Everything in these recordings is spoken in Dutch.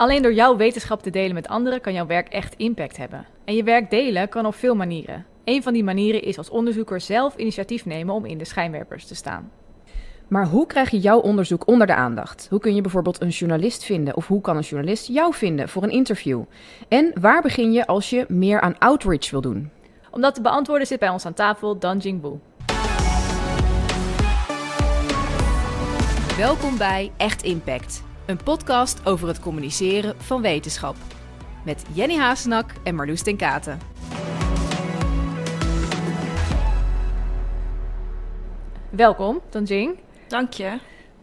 Alleen door jouw wetenschap te delen met anderen kan jouw werk echt impact hebben. En je werk delen kan op veel manieren. Een van die manieren is als onderzoeker zelf initiatief nemen om in de schijnwerpers te staan. Maar hoe krijg je jouw onderzoek onder de aandacht? Hoe kun je bijvoorbeeld een journalist vinden? Of hoe kan een journalist jou vinden voor een interview? En waar begin je als je meer aan outreach wil doen? Om dat te beantwoorden zit bij ons aan tafel Dan Jingbu. Welkom bij Echt Impact, een podcast over het communiceren van wetenschap. Met Jenny Haasnak en Marloes ten Katen. Welkom, Dan Jing. Dank je.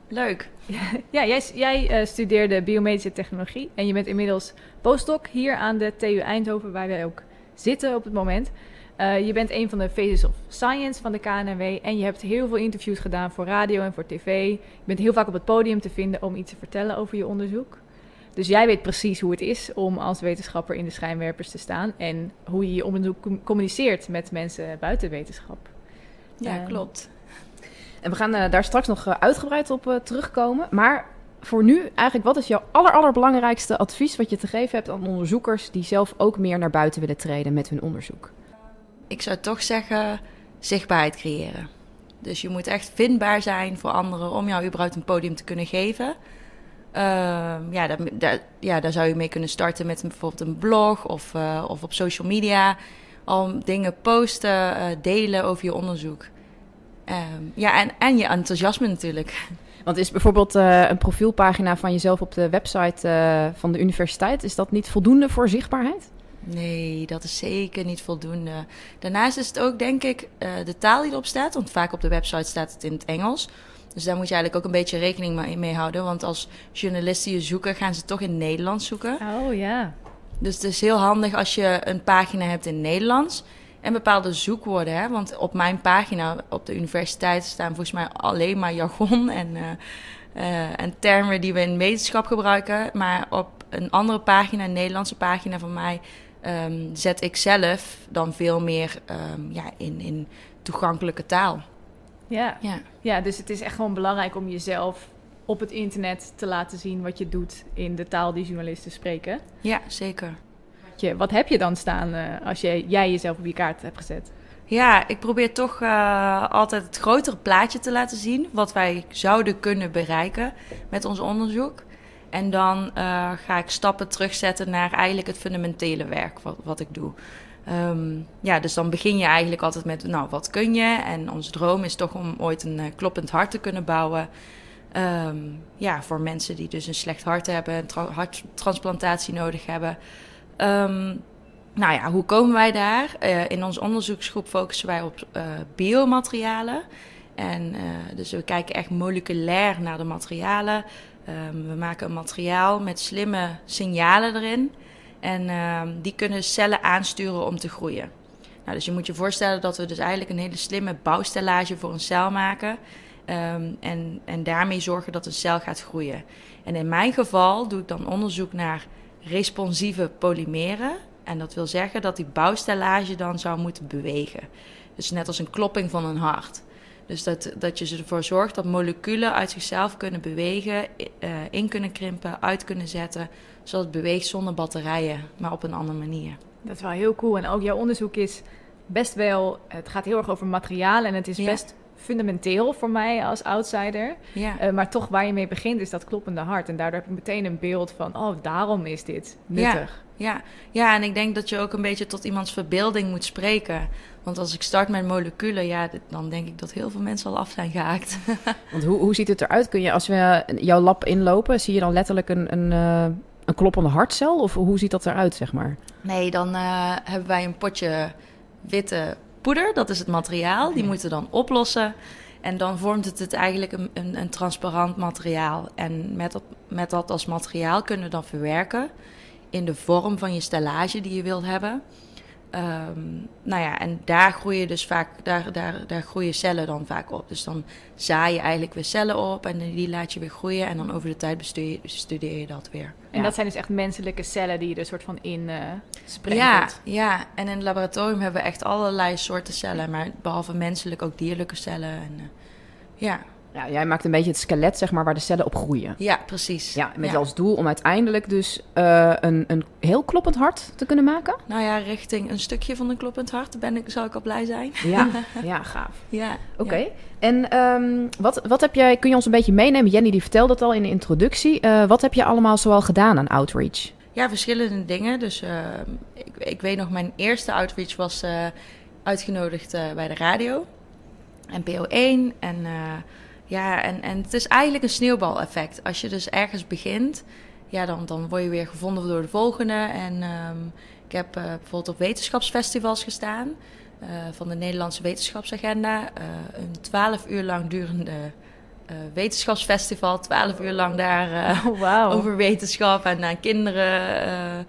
Leuk. Ja, jij, jij eh, studeerde biomedische technologie en je bent inmiddels postdoc hier aan de TU Eindhoven, waar wij ook zitten op het moment. Eh, je bent een van de Faces of Science van de KNW en je hebt heel veel interviews gedaan voor radio en voor tv. Je bent heel vaak op het podium te vinden om iets te vertellen over je onderzoek. Dus jij weet precies hoe het is om als wetenschapper in de schijnwerpers te staan en hoe je je onderzoek communiceert met mensen buiten wetenschap. Ja, Eh, klopt. En we gaan eh, daar straks nog eh, uitgebreid op terugkomen. Maar voor nu, eigenlijk, wat is jouw aller, allerbelangrijkste advies wat je te geven hebt aan onderzoekers die zelf ook meer naar buiten willen treden met hun onderzoek? Ik zou toch zeggen zichtbaarheid creëren. Dus je moet echt vindbaar zijn voor anderen om jou überhaupt een podium te kunnen geven. Ehm, ja, daar, daar, ja, daar zou je mee kunnen starten met bijvoorbeeld een blog of, eh, of op social media. Al dingen posten, eh, delen over je onderzoek. Ehm, ja, en, en je enthousiasme natuurlijk. Want is bijvoorbeeld eh, een profielpagina van jezelf op de website van de universiteit, is dat niet voldoende voor zichtbaarheid? Nee, dat is zeker niet voldoende. Daarnaast is het ook, denk ik, eh, de taal die erop staat. Want vaak op de website staat het in het Engels. Dus daar moet je eigenlijk ook een beetje rekening mee- houden. Want als journalisten je zoeken, gaan ze toch in Nederlands zoeken. Oh ja. Dus het is heel handig als je een pagina hebt in Nederlands. En bepaalde zoekwoorden. Hè? Want op mijn pagina op de universiteit staan volgens mij alleen maar jargon en, eh, eh, en termen die we in wetenschap gebruiken. Maar op een andere pagina, een Nederlandse pagina van mij, ehm, zet ik zelf dan veel meer ehm, ja, in, in toegankelijke taal. Ja. Ja. ja, dus het is echt gewoon belangrijk om jezelf op het internet te laten zien wat je doet in de taal die journalisten spreken. ja, zeker. Wat je- Wat heb je dan staan eh, als je, jij jezelf op je kaart hebt gezet? Ja, ik probeer toch eh, altijd het grotere plaatje te laten zien. Wat wij zouden kunnen bereiken met ons onderzoek. En dan eh, ga ik stappen terugzetten naar eigenlijk het fundamentele werk wat, wat ik doe. Ehm, ja, dus dan begin je eigenlijk altijd met, nou, wat kun je? En onze droom is toch om ooit een eh, kloppend hart te kunnen bouwen. Ehm, ja, voor mensen die dus een slecht hart hebben, een tra- harttransplantatie nodig hebben. Ehm, nou ja, hoe komen wij daar? Eh, in onze onderzoeksgroep focussen wij op biomaterialen. En dus we kijken echt moleculair naar de materialen. Ehm, we maken een materiaal met slimme signalen erin. En ehm, die kunnen cellen aansturen om te groeien. Nou, dus je moet je voorstellen dat we dus eigenlijk een hele slimme bouwstellage voor een cel maken. Ehm, en, en daarmee zorgen dat een cel gaat groeien. En in mijn geval doe ik dan onderzoek naar responsieve polymeren. En dat wil zeggen dat die bouwstellage dan zou moeten bewegen. Dus net als een klopping van een hart. Dus dat, dat je ervoor zorgt dat moleculen uit zichzelf kunnen bewegen, eh, in kunnen krimpen, uit kunnen zetten. Zodat het beweegt zonder batterijen, maar op een andere manier. Dat is wel heel cool. En ook jouw onderzoek is best wel, het gaat heel erg over materialen en het is Ja. best fundamenteel voor mij als outsider. Ja, Eh, maar toch waar je mee begint is dat kloppende hart. En daardoor heb ik meteen een beeld van, oh, daarom is dit nuttig. ja, ja, en ik denk dat je ook een beetje tot iemands verbeelding moet spreken. Want als ik start met moleculen, ja, dan denk ik dat heel veel mensen al af zijn gehaakt. Want hoe, hoe ziet het eruit? Kun je, als we jouw lab inlopen, zie je dan letterlijk een, een, eh, een kloppende hartcel? Of hoe ziet dat eruit, zeg maar? Nee, dan eh, hebben wij een potje witte poeder. Dat is het materiaal. Die moeten dan oplossen. En dan vormt het, het eigenlijk een, een, een transparant materiaal. En met dat, met dat als materiaal kunnen we dan verwerken in de vorm van je stellage die je wilt hebben. Ehm, nou ja, en daar groeien dus vaak, daar, daar, daar groeien cellen dan vaak op. Dus dan zaai je eigenlijk weer cellen op en die laat je weer groeien. En dan over de tijd bestudeer, je dat weer. En Ja. dat zijn dus echt menselijke cellen die je er soort van in eh Ja, sprenkelt. ja, en in het laboratorium hebben we echt allerlei soorten cellen, maar behalve menselijk ook dierlijke cellen. En, eh, ja, Ja, jij maakt een beetje het skelet, zeg maar, waar de cellen op groeien. Ja, precies. Ja, met Ja. als doel om uiteindelijk dus eh, een, een heel kloppend hart te kunnen maken. Nou ja, richting een stukje van een kloppend hart ben ik, zal ik al blij zijn. Ja, ja gaaf. Ja. Oké. ja. En ehm, wat, wat heb jij, kun je ons een beetje meenemen? Jenny die vertelde het al in de introductie. Eh, wat heb je allemaal zoal gedaan aan outreach? Ja, verschillende dingen. Dus eh, ik, ik weet nog, mijn eerste outreach was eh, uitgenodigd bij de radio. NPO 1. En, eh, ja, en, en het is eigenlijk een sneeuwbaleffect. Als je dus ergens begint, ja, dan, dan word je weer gevonden door de volgende. En ehm, ik heb eh, bijvoorbeeld op wetenschapsfestivals gestaan. eh, van de Nederlandse Wetenschapsagenda. Eh, een twaalf uur lang durende wetenschapsfestival. Twaalf uur lang daar... Oh, wauw. over wetenschap en aan kinderen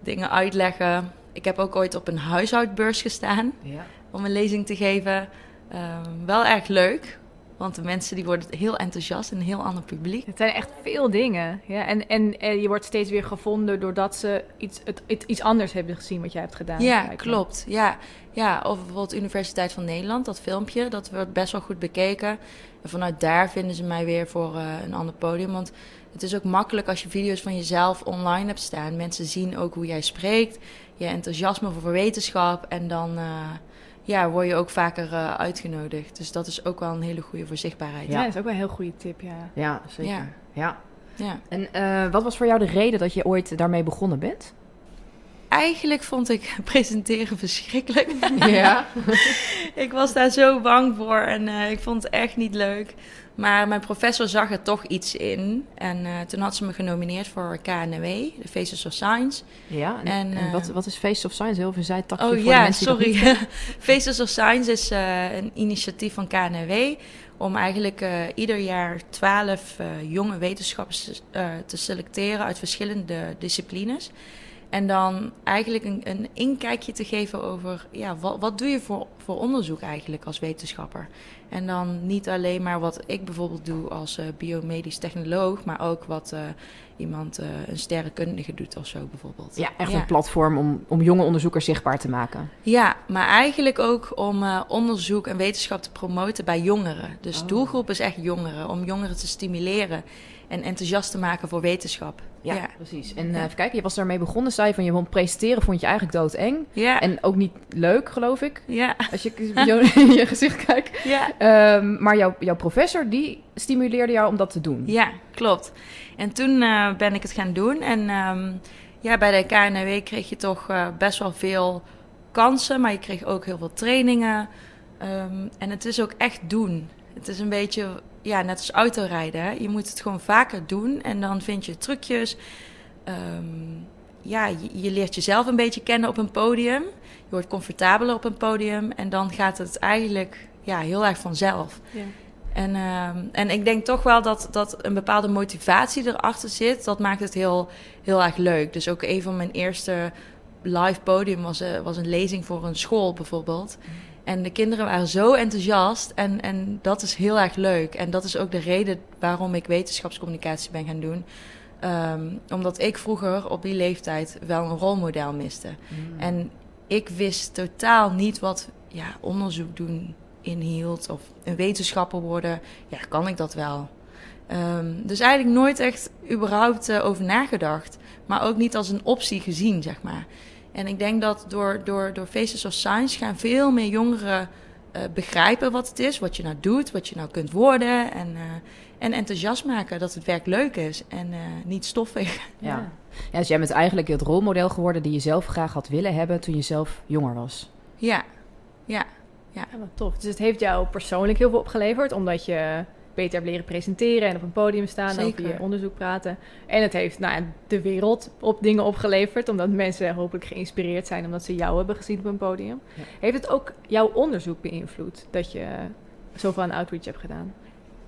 dingen uitleggen. Ik heb ook ooit op een huishoudbeurs gestaan Ja. om een lezing te geven. Ehm, wel erg leuk, want de mensen die worden heel enthousiast en een heel ander publiek. Het zijn echt veel dingen. Ja, en, en, eh, je wordt steeds weer gevonden doordat ze iets, het, het- iets anders hebben gezien wat jij hebt gedaan. Ja, me. klopt. Ja. ja, of bijvoorbeeld Universiteit van Nederland, dat filmpje, dat wordt best wel goed bekeken. En vanuit daar vinden ze mij weer voor eh, een ander podium. Want het is ook makkelijk als je video's van jezelf online hebt staan. Mensen zien ook hoe jij spreekt, je enthousiasme voor wetenschap. En dan eh, ja, word je ook vaker eh, uitgenodigd. Dus dat is ook wel een hele goede voor zichtbaarheid. Ja, Ja. dat is ook wel een heel goede tip, ja. Ja, zeker. Ja. Ja. Ja. En eh, wat was voor jou de reden dat je ooit daarmee begonnen bent? Eigenlijk vond ik presenteren verschrikkelijk. Ja. ik was daar zo bang voor en eh, ik vond het echt niet leuk. Maar mijn professor zag er toch iets in. En eh, toen had ze me genomineerd voor KNW, de Faces of Science. Ja, en, En, en eh, wat, wat is Face of Science? Heel veel zijtakje Oh voor ja, mensen die dat sorry. Faces of Science is eh, een initiatief van KNW om eigenlijk ieder jaar twaalf eh, jonge wetenschappers te selecteren uit verschillende disciplines. En dan eigenlijk een, een inkijkje te geven over, ja, wat, wat doe je voor, voor onderzoek eigenlijk als wetenschapper? En dan niet alleen maar wat ik bijvoorbeeld doe als eh, biomedisch technoloog, maar ook wat eh, iemand, eh, een sterrenkundige doet of zo bijvoorbeeld. Ja, echt een platform om, om jonge onderzoekers zichtbaar te maken. Ja, maar eigenlijk ook om onderzoek en wetenschap te promoten bij jongeren. Dus Oh. doelgroep is echt jongeren, om jongeren te stimuleren en enthousiast te maken voor wetenschap. Ja, Ja. precies. En eh, Ja. even kijken, je was daarmee begonnen, zei je van je vond presenteren vond je eigenlijk doodeng. Ja, En ook niet leuk, geloof ik, ja, als je in je gezicht kijkt. ja. Ehm, maar jouw, jouw professor, die stimuleerde jou om dat te doen. Ja, klopt. En toen eh, ben ik het gaan doen. En ehm, ja, bij de KNW kreeg je toch eh, best wel veel kansen, maar je kreeg ook heel veel trainingen. Ehm, en het is ook echt doen. Het is een beetje, ja, net als autorijden. Hè? Je moet het gewoon vaker doen en dan vind je trucjes. Ehm, ja, je, je leert jezelf een beetje kennen op een podium. Je wordt comfortabeler op een podium en dan gaat het eigenlijk ja, heel erg vanzelf. Ja. En, ehm, en ik denk toch wel dat, dat een bepaalde motivatie erachter zit. Dat maakt het heel, heel erg leuk. Dus ook een van mijn eerste live podium was, eh, was een lezing voor een school bijvoorbeeld. En de kinderen waren zo enthousiast. En, en dat is heel erg leuk. En dat is ook de reden waarom ik wetenschapscommunicatie ben gaan doen. Ehm, omdat ik vroeger op die leeftijd wel een rolmodel miste. Mm. En ik wist totaal niet wat ja, onderzoek doen inhield. Of een wetenschapper worden. Ja, kan ik dat wel? Ehm, dus eigenlijk nooit echt überhaupt eh, over nagedacht. Maar ook niet als een optie gezien, zeg maar. En ik denk dat door, door, door Faces of Science gaan veel meer jongeren eh, begrijpen wat het is. Wat je nou doet, wat je nou kunt worden. En, eh, en enthousiast maken dat het werk leuk is en eh, niet stoffig. Ja. ja, dus jij bent eigenlijk het rolmodel geworden die je zelf graag had willen hebben toen je zelf jonger was. Ja, ja. Ja, wat tof. Dus het heeft jou persoonlijk heel veel opgeleverd, omdat je beter hebt leren presenteren en op een podium staan en over je onderzoek praten. En het heeft nou, de wereld op dingen opgeleverd, omdat mensen hopelijk geïnspireerd zijn omdat ze jou hebben gezien op een podium. Ja. Heeft het ook jouw onderzoek beïnvloed dat je zoveel aan outreach hebt gedaan?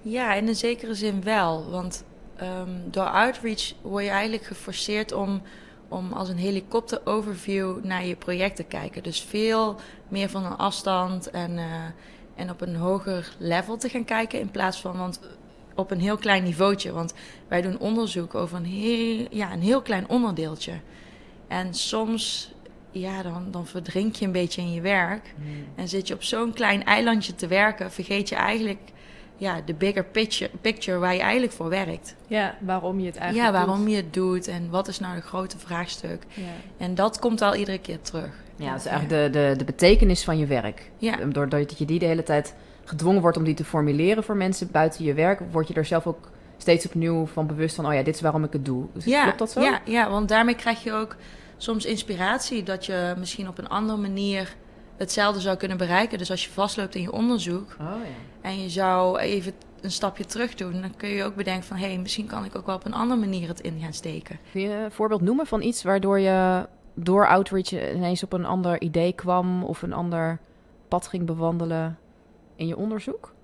Ja, in een zekere zin wel. Want ehm, door outreach word je eigenlijk geforceerd om, om als een helikopter-overview naar je project te kijken. Dus veel meer van een afstand en, eh, en op een hoger level te gaan kijken. In plaats van want op een heel klein niveautje. Want wij doen onderzoek over een heel, ja, een heel klein onderdeeltje. En soms ja, dan, dan verdrink je een beetje in je werk. En zit je op zo'n klein eilandje te werken, vergeet je eigenlijk ja, de bigger picture, picture waar je eigenlijk voor werkt. Ja, waarom je het eigenlijk Ja, waarom doet. je het doet en wat is nou de grote vraagstuk. Ja. En dat komt al iedere keer terug. Ja, is eigenlijk de, de, de betekenis van je werk. Ja, Doordat je die de hele tijd gedwongen wordt om die te formuleren voor mensen buiten je werk, word je er zelf ook steeds opnieuw van bewust van, oh ja, dit is waarom ik het doe. Dus ja, Klopt dat zo? Ja, ja, want daarmee krijg je ook soms inspiratie dat je misschien op een andere manier hetzelfde zou kunnen bereiken. Dus als je vastloopt in je onderzoek Oh ja. en je zou even een stapje terug doen, dan kun je ook bedenken van hé, hey, misschien kan ik ook wel op een andere manier het in gaan steken. Kun je een voorbeeld noemen van iets waardoor je door outreach ineens op een ander idee kwam of een ander pad ging bewandelen in je onderzoek?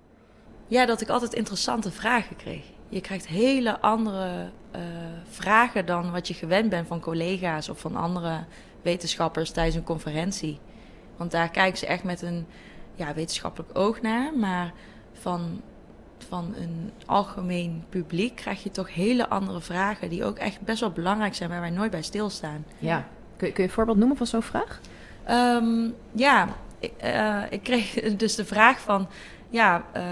Ja, dat ik altijd interessante vragen kreeg. Je krijgt hele andere eh, vragen dan wat je gewend bent van collega's of van andere wetenschappers tijdens een conferentie. Want daar kijken ze echt met een ja, wetenschappelijk oog naar. Maar van, van een algemeen publiek krijg je toch hele andere vragen die ook echt best wel belangrijk zijn, waar wij nooit bij stilstaan. Ja. Kun, je- kun je een voorbeeld noemen van zo'n vraag? Ehm, ja, ik, eh, ik kreeg dus de vraag van... Ja, eh,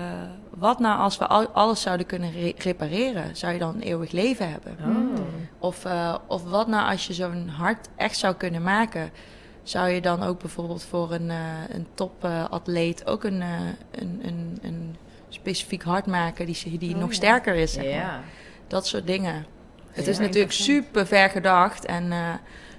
wat nou als we al- alles zouden kunnen re- repareren? Zou je dan een eeuwig leven hebben? Oh. Of, eh, of wat nou als je zo'n hart echt zou kunnen maken? Zou je dan ook bijvoorbeeld voor een, eh een topatleet ook een, eh, een, een, een specifiek hart maken... die, die Oh, nog ja. sterker is, zeg maar? Ja. Dat soort dingen. Het Ja, is natuurlijk super ver gedacht. En, eh,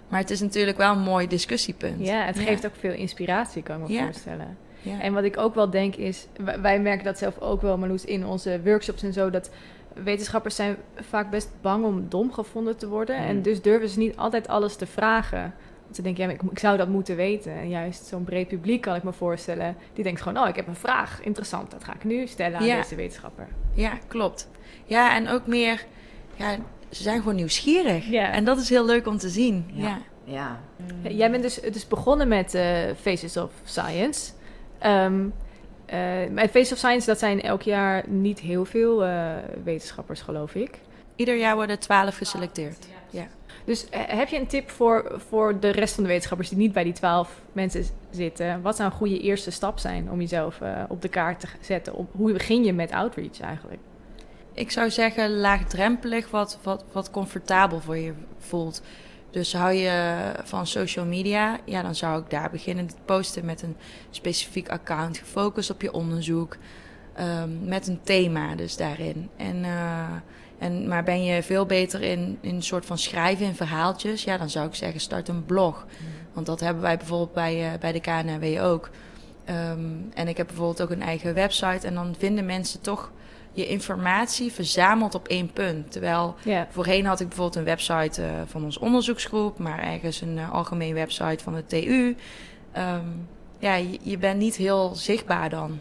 maar het is natuurlijk wel een mooi discussiepunt. Ja, het geeft ook veel inspiratie, kan ik me Ja. voorstellen. Ja. En wat ik ook wel denk is, wij, merken dat zelf ook wel, Marloes, in onze workshops en zo, dat wetenschappers zijn vaak best bang om dom gevonden te worden. Mm. En dus durven ze niet altijd alles te vragen. Want ze denken, ja, ik, ik zou dat moeten weten. En juist zo'n breed publiek kan ik me voorstellen, die denkt gewoon, oh, ik heb een vraag, interessant, dat ga ik nu stellen aan Ja. deze wetenschapper. Ja, klopt. Ja, en ook meer, ja, ze zijn gewoon nieuwsgierig. Ja. En dat is heel leuk om te zien. Ja. Ja. Jij bent dus, dus begonnen met eh, Faces of Science. Ehm eh, maar Faces of Science, dat zijn elk jaar niet heel veel eh, wetenschappers, geloof ik. Ieder jaar worden twaalf geselecteerd. Ja. Dus heb je een tip voor, voor de rest van de wetenschappers die niet bij die twaalf mensen zitten? Wat zou een goede eerste stap zijn om jezelf op de kaart te zetten? Op, hoe begin je met outreach eigenlijk? Ik zou zeggen laagdrempelig, wat, wat, wat comfortabel voor je voelt. Dus hou je van social media, ja, dan zou ik daar beginnen te posten met een specifiek account, gefocust op je onderzoek, ehm, met een thema dus daarin. En, eh, en, maar ben je veel beter in, in een soort van schrijven in verhaaltjes, ja, dan zou ik zeggen start een blog. Want dat hebben wij bijvoorbeeld bij, eh, bij de KNW ook. Ehm, en ik heb bijvoorbeeld ook een eigen website en dan vinden mensen toch je informatie verzameld op één punt. Terwijl Ja, voorheen had ik bijvoorbeeld een website eh, van ons onderzoeksgroep, maar ergens een eh, algemeen website van de TU. Ehm, ja, je, je bent niet heel zichtbaar dan.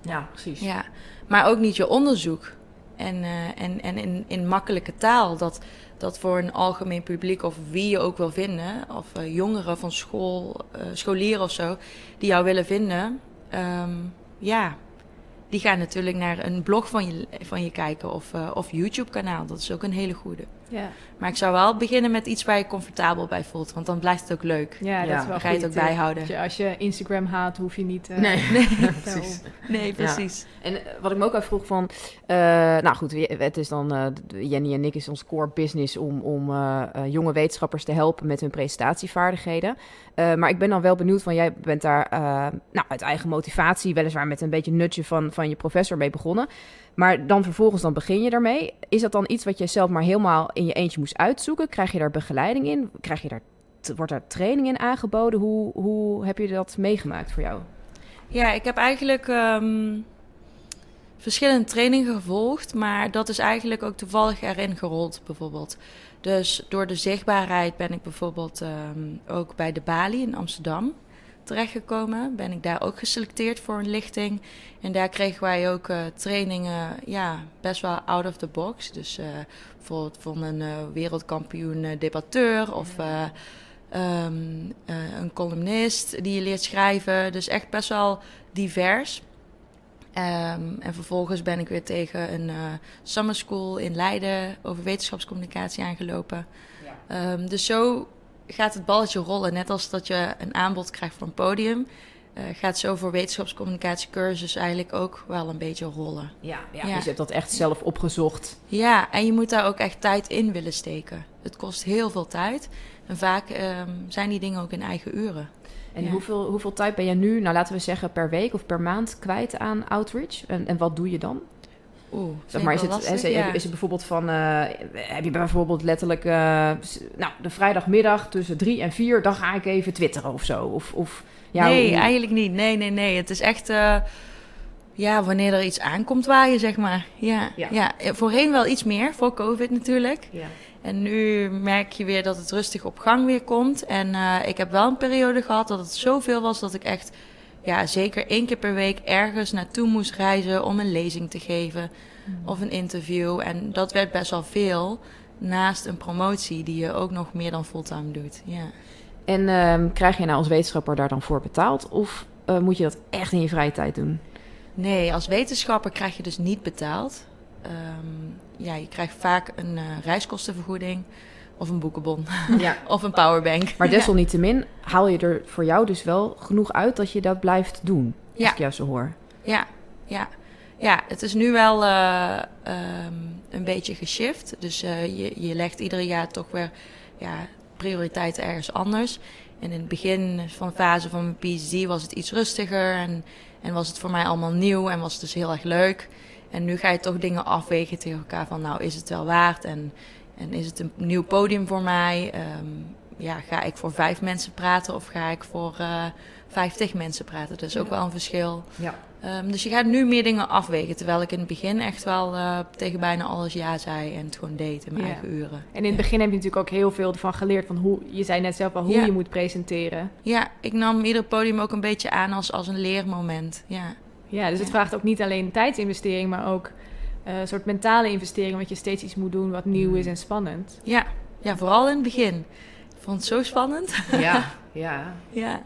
Ja, precies. Ja, maar ook niet je onderzoek. En, eh, en, en in, in makkelijke taal, dat, dat voor een algemeen publiek of wie je ook wil vinden, of jongeren van school, scholieren of zo, die jou willen vinden, ehm, ja, die gaan natuurlijk naar een blog van je, van je kijken of, eh, of YouTube-kanaal. Dat is ook een hele goede. Ja. Maar ik zou wel beginnen met iets waar je comfortabel bij voelt, want dan blijft het ook leuk. ja, dat is wel ga je het ook tip. bijhouden. Als je, als je Instagram haat, hoef je niet... eh, Nee, Nee, precies. nee, precies. En eh, wat ik me ook afvroeg van... eh, nou goed, het is dan... eh, Jenny en ik is ons core business om, om eh, eh, jonge wetenschappers te helpen met hun presentatievaardigheden. Eh, maar ik ben dan wel benieuwd van... Jij bent daar eh, nou, uit eigen motivatie... weliswaar met een beetje nutje van, van je professor mee begonnen. Maar dan vervolgens dan begin je daarmee. Is dat dan iets wat je zelf maar helemaal in je eentje moest uitzoeken? Krijg je daar begeleiding in? Krijg je daar, wordt daar training in aangeboden? Hoe, hoe heb je dat meegemaakt voor jou? Ja, ik heb eigenlijk ehm, verschillende trainingen gevolgd, maar dat is eigenlijk ook toevallig erin gerold, bijvoorbeeld. Dus door de zichtbaarheid ben ik bijvoorbeeld ehm, ook bij de Bali in Amsterdam terechtgekomen. Ben ik daar ook geselecteerd voor een lichting. En daar kregen wij ook eh, trainingen, ja, best wel out of the box. Dus eh, bijvoorbeeld van een eh, wereldkampioen debatteur of... eh, ehm, eh, een columnist die je leert schrijven. Dus echt best wel divers. Ehm, en vervolgens ben ik weer tegen een summer school in Leiden over wetenschapscommunicatie aangelopen. Ehm, dus zo gaat het balletje rollen. Net als dat je een aanbod krijgt voor een podium, eh, gaat zo voor wetenschapscommunicatiecursus eigenlijk ook wel een beetje rollen. Ja, ja, Ja. dus je hebt dat echt zelf opgezocht. Ja, en je moet daar ook echt tijd in willen steken. Het kost heel veel tijd. En vaak ehm, zijn die dingen ook in eigen uren. En Ja. hoeveel, hoeveel tijd ben je nu, nou laten we zeggen per week of per maand kwijt aan outreach? En, en wat doe je dan? Oeh, Zeg maar, is het, is, ja. is het bijvoorbeeld van, eh, heb je bijvoorbeeld letterlijk, eh, nou, de vrijdagmiddag tussen drie en vier, dan ga ik even twitteren of zo? Of, of ja, nee, hoe- eigenlijk niet. Nee, nee, nee. Het is echt... eh, ja, wanneer er iets aankomt waaien, zeg maar. Ja, Ja. ja. voorheen wel iets meer, voor COVID natuurlijk. Ja. En nu merk je weer dat het rustig op gang weer komt. En ik heb wel een periode gehad dat het zoveel was dat ik echt... Ja, zeker één keer per week ergens naartoe moest reizen om een lezing te geven. Of een interview. En dat werd best wel veel. Naast een promotie die je ook nog meer dan fulltime doet. Ja. En ehm, krijg je nou als wetenschapper daar dan voor betaald? Of eh, moet je dat echt in je vrije tijd doen? Nee, als wetenschapper krijg je dus niet betaald. Ehm, ja, je krijgt vaak een eh, reiskostenvergoeding of een boekenbon Ja. of een powerbank. Maar desalniettemin haal je er voor jou dus wel genoeg uit dat je dat blijft doen. Als Ja. ik jou zo hoor. Ja, ja. Ja, het is nu wel eh, ehm, een beetje geshift. Dus eh, je, je legt ieder jaar toch weer ja, prioriteiten ergens anders. En in het begin van de fase van mijn PhD was het iets rustiger. En, en was het voor mij allemaal nieuw en was het dus heel erg leuk. En nu ga je toch dingen afwegen tegen elkaar van... nou, is het wel waard en, en is het een nieuw podium voor mij? Ehm, ja, ga ik voor vijf mensen praten of ga ik voor eh vijftig mensen praten? Dat is ook wel een verschil. Ja. Ehm, dus je gaat nu meer dingen afwegen. Terwijl ik in het begin echt wel eh, tegen bijna alles ja zei en het gewoon deed in mijn Ja. eigen uren. En in het begin heb je natuurlijk ook heel veel ervan geleerd van hoe, je zei net zelf al, hoe Ja. je moet presenteren. Ja, ik nam ieder podium ook een beetje aan als, als een leermoment. Ja. Ja, dus het vraagt ook niet alleen tijdsinvestering, maar ook een soort mentale investering, want je steeds iets moet doen wat nieuw is en spannend. Ja. ja, vooral in het begin. Ik vond het zo spannend. Ja, ja. ja.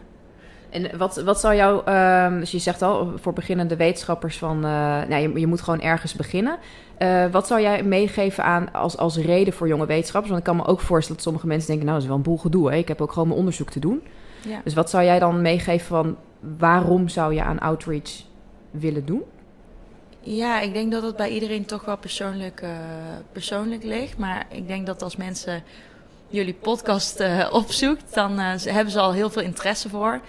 En wat, wat zou jou, ehm, dus je zegt al voor beginnende wetenschappers van, eh, nou, je, je moet gewoon ergens beginnen. Eh, wat zou jij meegeven aan als, als reden voor jonge wetenschappers? Want ik kan me ook voorstellen dat sommige mensen denken, nou, dat is wel een boel gedoe. Hè? Ik heb ook gewoon mijn onderzoek te doen. Ja. Dus wat zou jij dan meegeven van, waarom zou je aan outreach willen doen? Ja, ik denk dat het bij iedereen toch wel persoonlijk, eh, persoonlijk ligt. Maar ik denk dat als mensen jullie podcast eh, opzoekt, dan eh, hebben ze al heel veel interesse voor.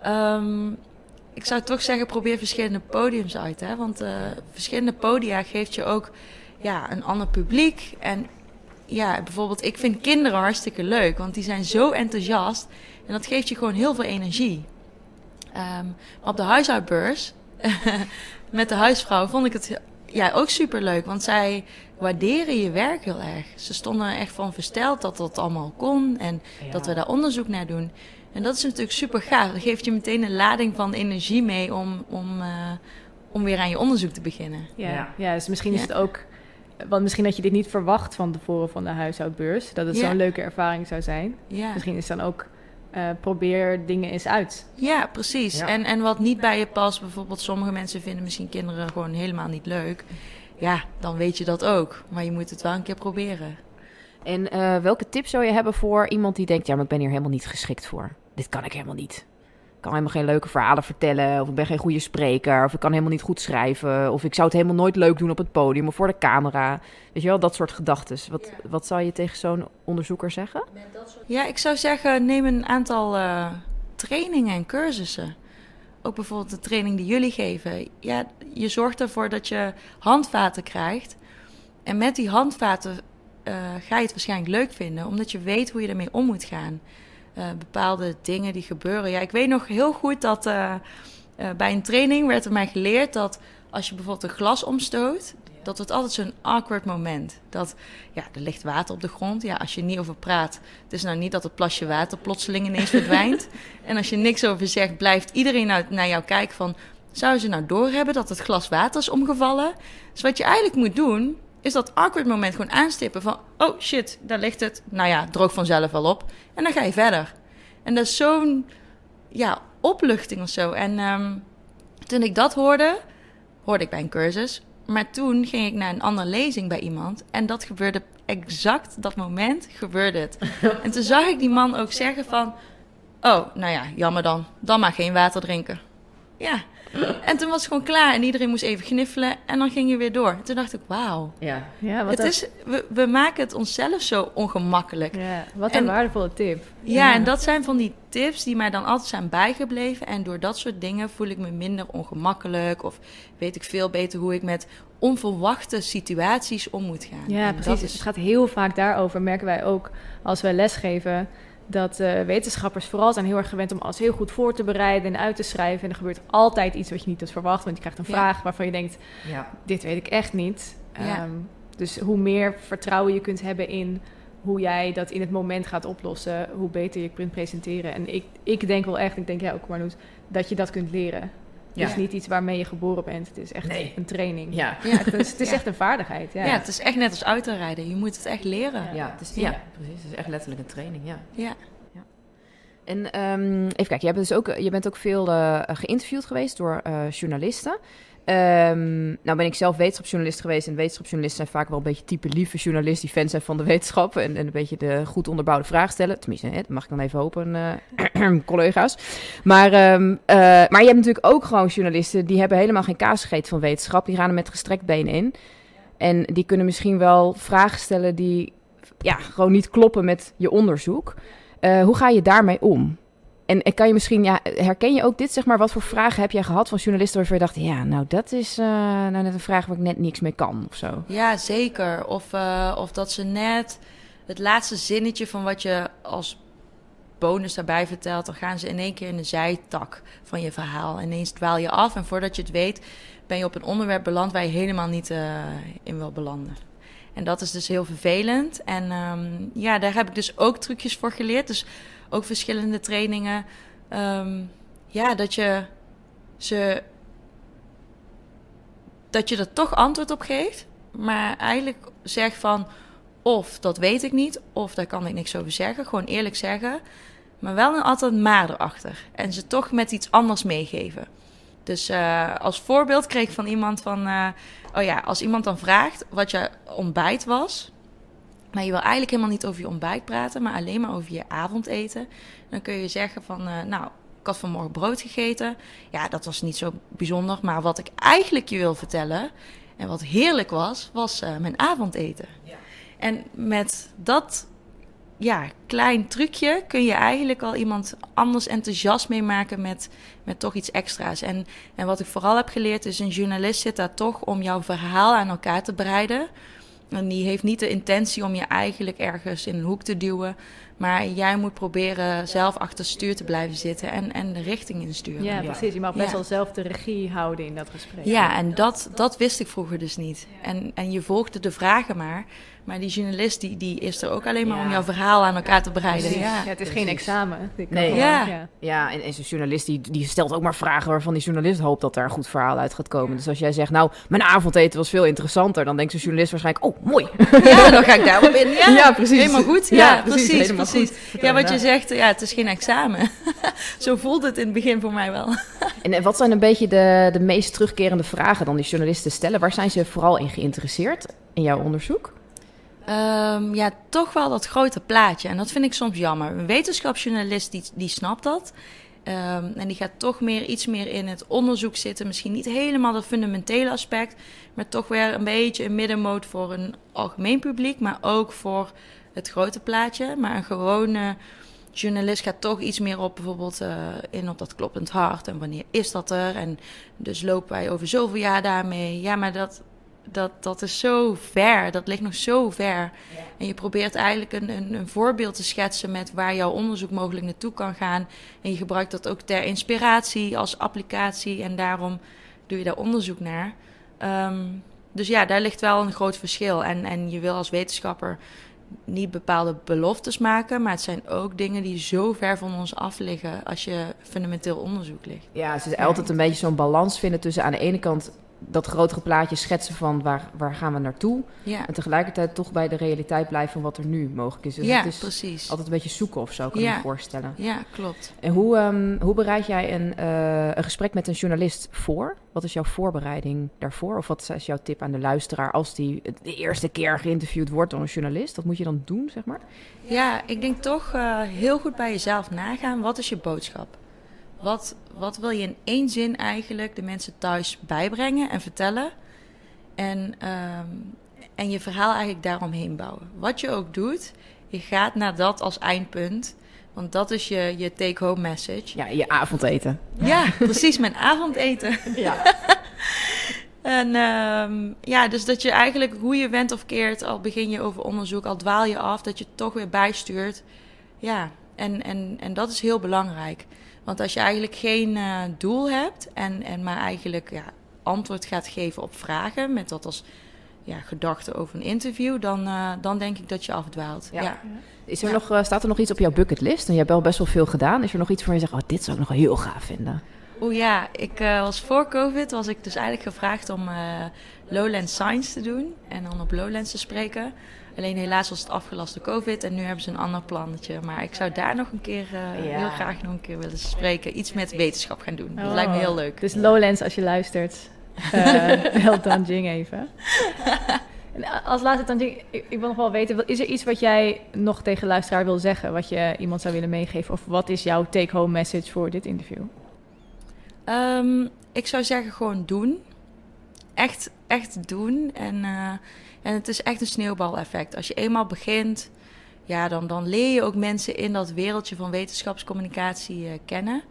Ehm, ik zou toch zeggen, probeer verschillende podiums uit. Hè? Want verschillende podia geeft je ook ja, een ander publiek. En ja, bijvoorbeeld, ik vind kinderen hartstikke leuk, want die zijn zo enthousiast. En dat geeft je gewoon heel veel energie. Ehm, op de huishoudbeurs met de huisvrouw vond ik het ja, ook super leuk. Want zij waarderen je werk heel erg. Ze stonden er echt van versteld dat dat allemaal kon en dat we daar onderzoek naar doen. En dat is natuurlijk super gaaf. Dat geeft je meteen een lading van energie mee om, om, eh, om weer aan je onderzoek te beginnen. Ja, Ja. ja. dus misschien is Ja. het ook, want misschien had je dit niet verwacht van tevoren van de huishoudbeurs, dat het Ja. zo'n leuke ervaring zou zijn. Ja, Misschien is dan ook, eh, probeer dingen eens uit. ja precies. Ja. En, en wat niet bij je past, bijvoorbeeld sommige mensen vinden misschien kinderen gewoon helemaal niet leuk. Ja, dan weet je dat ook. Maar je moet het wel een keer proberen. En eh, welke tips zou je hebben voor iemand die denkt, ja, maar ik ben hier helemaal niet geschikt voor. Dit kan ik helemaal niet. Ik kan helemaal geen leuke verhalen vertellen, of ik ben geen goede spreker, of ik kan helemaal niet goed schrijven, of ik zou het helemaal nooit leuk doen op het podium of voor de camera. Weet je wel, dat soort gedachten. Wat, wat zou je tegen zo'n onderzoeker zeggen? Ja, ik zou zeggen, neem een aantal eh, trainingen en cursussen. Ook bijvoorbeeld de training die jullie geven. Ja, je zorgt ervoor dat je handvaten krijgt. En met die handvaten eh, ga je het waarschijnlijk leuk vinden, omdat je weet hoe je ermee om moet gaan. Eh, bepaalde dingen die gebeuren. Ja, ik weet nog heel goed dat eh, eh, bij een training werd er mij geleerd dat als je bijvoorbeeld een glas omstoot, dat het altijd zo'n awkward moment. Dat ja, er ligt water op de grond. Ja, als je niet over praat, het is nou niet dat het plasje water plotseling ineens verdwijnt. en als je niks over zegt, blijft iedereen nou naar jou kijken van... zou ze nou doorhebben dat het glas water is omgevallen? Dus wat je eigenlijk moet doen, is dat awkward moment gewoon aanstippen van... oh shit, daar ligt het. Nou ja, droog vanzelf wel op. En dan ga je verder. En dat is zo'n ja, opluchting of zo. En ehm, toen ik dat hoorde, hoorde ik bij een cursus... Maar toen ging ik naar een andere lezing bij iemand. En dat gebeurde exact dat moment, gebeurde het. En toen zag ik die man ook zeggen van... Oh, nou ja, jammer dan. Dan maar geen water drinken. Ja. En toen was het gewoon klaar en iedereen moest even gniffelen en dan ging je weer door. Toen dacht ik, wauw. Ja. Ja, wat Het een, is, we, we maken het onszelf zo ongemakkelijk. ja, wat een En- waardevolle tip. Ja, en dat zijn van die tips die mij dan altijd zijn bijgebleven. En door dat soort dingen voel ik me minder ongemakkelijk. Of weet ik veel beter hoe ik met onverwachte situaties om moet gaan. Ja, En precies. Dat Het gaat heel vaak daarover, merken wij ook als wij lesgeven. Dat eh, wetenschappers vooral zijn heel erg gewend om alles heel goed voor te bereiden en uit te schrijven. En er gebeurt altijd iets wat je niet had verwacht. Want je krijgt een Ja. vraag waarvan je denkt, Ja. dit weet ik echt niet. Ja. Ehm, dus hoe meer vertrouwen je kunt hebben in hoe jij dat in het moment gaat oplossen, hoe beter je kunt presenteren. En ik, ik denk wel echt, ik denk jij ook Marnoes, dat je dat kunt leren. Ja. Het is niet iets waarmee je geboren bent. Het is echt Nee. een training. Ja. Ja, het is, het is Ja. echt een vaardigheid. Ja. ja. het is echt net als autorijden. Je moet het echt leren. Ja, het is, Ja. ja. precies. Het is echt letterlijk een training, ja. Ja. En ehm, even kijken, je, hebt dus ook, je bent ook veel eh, geïnterviewd geweest door eh, journalisten. Ehm, nou ben ik zelf wetenschapsjournalist geweest. En wetenschapsjournalisten zijn vaak wel een beetje type lieve journalist... die fan zijn van de wetenschap en, en een beetje de goed onderbouwde vraag stellen. Tenminste, hè, dat mag ik dan even hopen, eh, collega's. Maar, ehm, eh, maar je hebt natuurlijk ook gewoon journalisten... die hebben helemaal geen kaas gegeten van wetenschap. Die gaan er met gestrekt been in. En die kunnen misschien wel vragen stellen die ja, gewoon niet kloppen met je onderzoek. Eh, hoe ga je daarmee om? En, kan je misschien, ja, herken je ook dit, zeg maar, wat voor vragen heb jij gehad van journalisten waarvan je dacht, ja, nou, dat is eh, nou net een vraag waar ik net niks mee kan of zo? Ja, zeker. Of, eh, of dat ze net het laatste zinnetje van wat je als bonus daarbij vertelt, dan gaan ze in één keer in de zijtak van je verhaal. En ineens dwaal je af en voordat je het weet, ben je op een onderwerp beland waar je helemaal niet eh, in wil belanden. En dat is dus heel vervelend. En ehm, ja, daar heb ik dus ook trucjes voor geleerd. Dus ook verschillende trainingen. Ehm, ja, dat je ze. Dat je er toch antwoord op geeft. Maar eigenlijk zegt van. Of dat weet ik niet. Of daar kan ik niks over zeggen. Gewoon eerlijk zeggen. Maar wel een altijd maar erachter. En ze toch met iets anders meegeven. Dus eh, als voorbeeld kreeg ik van iemand van... eh, oh ja, als iemand dan vraagt wat je ontbijt was... maar je wil eigenlijk helemaal niet over je ontbijt praten... maar alleen maar over je avondeten... dan kun je zeggen van... eh, nou, ik had vanmorgen brood gegeten. Ja, dat was niet zo bijzonder. Maar wat ik eigenlijk je wil vertellen... en wat heerlijk was, was eh, mijn avondeten. En met dat ja, klein trucje kun je eigenlijk al iemand anders enthousiast mee maken met, met toch iets extra's. En, en wat ik vooral heb geleerd is, een journalist zit daar toch om jouw verhaal aan elkaar te breiden. En die heeft niet de intentie om je eigenlijk ergens in een hoek te duwen. Maar jij moet proberen zelf achter stuur te blijven zitten en, en de richting insturen. Ja, Ja. precies. Je mag best Ja. wel zelf de regie houden in dat gesprek. Ja, en dat, dat wist ik vroeger dus niet. En, en je volgde de vragen maar. Maar die journalist die, die is er ook alleen maar Ja. om jouw verhaal aan elkaar te breiden. Precies. Ja. Ja, het is geen examen. Nee. Ja. ja. Ja, en, en zo'n journalist die, die stelt ook maar vragen waarvan die journalist hoopt dat er een goed verhaal uit gaat komen. Dus als jij zegt, nou, mijn avondeten was veel interessanter, dan denkt zo'n journalist waarschijnlijk, oh, mooi. Ja, dan ga ik daarop in. Ja, Ja, precies. Helemaal goed. Ja, Ja, precies, precies. Precies. goed. Ja, wat je zegt, ja, het is geen examen. Zo voelt het in het begin voor mij wel. En, en wat zijn een beetje de, de meest terugkerende vragen dan die journalisten stellen? Waar zijn ze vooral in geïnteresseerd in jouw onderzoek? Ehm, ja, toch wel dat grote plaatje. En dat vind ik soms jammer. Een wetenschapsjournalist die, die snapt dat. Ehm, en die gaat toch meer, iets meer in het onderzoek zitten. Misschien niet helemaal dat fundamentele aspect. Maar toch weer een beetje een middenmoot voor een algemeen publiek. Maar ook voor het grote plaatje. Maar een gewone journalist gaat toch iets meer op bijvoorbeeld eh, in op dat kloppend hart. En wanneer is dat er? En dus lopen wij over zoveel jaar daarmee. Ja, maar dat, dat, dat is zo ver. Dat ligt nog zo ver. En je probeert eigenlijk een, een, een voorbeeld te schetsen met waar jouw onderzoek mogelijk naartoe kan gaan. En je gebruikt dat ook ter inspiratie als applicatie. En daarom doe je daar onderzoek naar. Ehm, dus ja, daar ligt wel een groot verschil. En, en je wil als wetenschapper niet bepaalde beloftes maken. Maar het zijn ook dingen die zo ver van ons af liggen als je fundamenteel onderzoek ligt. Ja, het is altijd een beetje zo'n balans vinden tussen aan de ene kant dat grotere plaatje schetsen van waar, waar gaan we naartoe. Ja, En tegelijkertijd toch bij de realiteit blijven van wat er nu mogelijk is. Dus ja het is precies. altijd een beetje zoeken of zo, kan ik Ja. me voorstellen. Ja, klopt. En hoe, ehm, hoe bereid jij een, eh, een gesprek met een journalist voor? Wat is jouw voorbereiding daarvoor? Of wat is jouw tip aan de luisteraar als die de eerste keer geïnterviewd wordt door een journalist? Wat moet je dan doen, zeg maar? Ja, ik denk toch eh, heel goed bij jezelf nagaan. Wat is je boodschap? Wat, wat wil je in één zin eigenlijk de mensen thuis bijbrengen en vertellen? En, ehm, en je verhaal eigenlijk daaromheen bouwen. Wat je ook doet, je gaat naar dat als eindpunt. Want dat is je, je take-home message. Ja, je avondeten. Ja, precies, mijn avondeten. Ja. En ehm, ja, dus dat je eigenlijk hoe je went of keert, al begin je over onderzoek, al dwaal je af, dat je het toch weer bijstuurt. Ja, en, en, en dat is heel belangrijk. Want als je eigenlijk geen eh, doel hebt en, en maar eigenlijk ja, antwoord gaat geven op vragen, met dat als ja, gedachte over een interview, dan, eh, dan denk ik dat je afdwaalt. Ja. Ja. Is er Ja. nog, eh, staat er nog iets op jouw bucketlist? En je hebt wel best wel veel gedaan. Is er nog iets waar je zegt, oh, dit zou ik nog wel heel gaaf vinden? Oeh ja, ik was voor COVID was ik dus eigenlijk gevraagd om Lowlands Science te doen en dan op Lowlands te spreken. Alleen helaas was het afgelast door COVID en nu hebben ze een ander plannetje. Maar ik zou daar nog een keer eh, Ja. heel graag nog een keer willen spreken. Iets met wetenschap gaan doen. Dat Oh. lijkt me heel leuk. Dus Lowlands, als je luistert, eh bel Danjing even. En als laatste, Danjing, ik, ik wil nog wel weten, is er iets wat jij nog tegen luisteraar wil zeggen, wat je iemand zou willen meegeven? Of wat is jouw take-home message voor dit interview? Ehm, ik zou zeggen gewoon doen. Echt, echt doen. En, eh, en het is echt een sneeuwbaleffect. Als je eenmaal begint, ja, dan, dan leer je ook mensen in dat wereldje van wetenschapscommunicatie eh, kennen.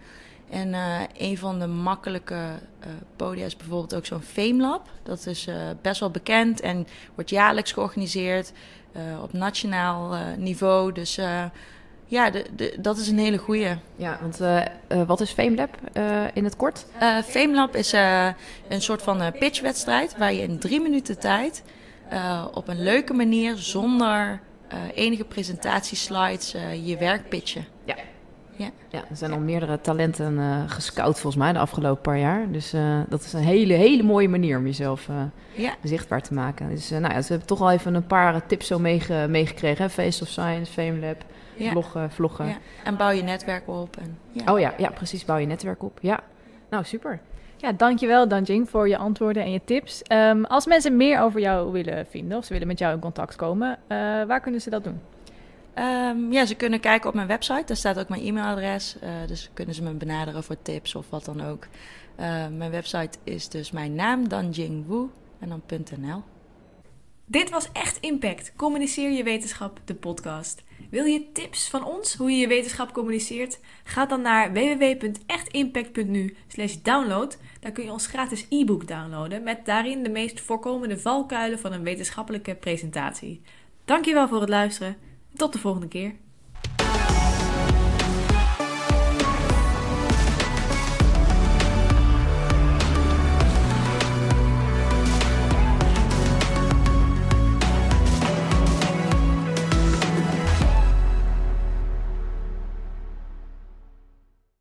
En eh, een van de makkelijke eh podia is bijvoorbeeld ook zo'n FameLab. Dat is best wel bekend en wordt jaarlijks georganiseerd op nationaal niveau. Dus ja, de, de, dat is een hele goeie. Ja, want wat is FameLab in het kort? FameLab is een soort van pitchwedstrijd waar je in drie minuten tijd eh, op een leuke manier zonder eh, enige presentatieslides eh, je werk pitchen. Ja, er zijn al meerdere talenten gescout volgens mij de afgelopen paar jaar. Dus dat is een hele, hele mooie manier om jezelf Ja, zichtbaar te maken. Dus nou ja, ze hebben toch al even een paar tips zo meege- meegekregen. hè? Face of Science, FameLab, ja, bloggen, vloggen. ja. En bouw je netwerk op. En, ja. Oh ja, ja, precies. Bouw je netwerk op. Ja, nou super. Ja, dankjewel Danjing voor je antwoorden en je tips. Ehm, als mensen meer over jou willen vinden of ze willen met jou in contact komen, eh, waar kunnen ze dat doen? Ehm, ja, ze kunnen kijken op mijn website. Daar staat ook mijn e-mailadres. eh, dus kunnen ze me benaderen voor tips of wat dan ook. Eh, mijn website is dus mijn naam, danjingwu en dan .nl. Dit was Echt Impact. Communiceer je wetenschap, de podcast. Wil je tips van ons hoe je je wetenschap communiceert? Ga dan naar www.echtimpact.nu download. Daar kun je ons gratis e-book downloaden met daarin de meest voorkomende valkuilen van een wetenschappelijke presentatie. Dankjewel voor het luisteren. Tot de volgende keer.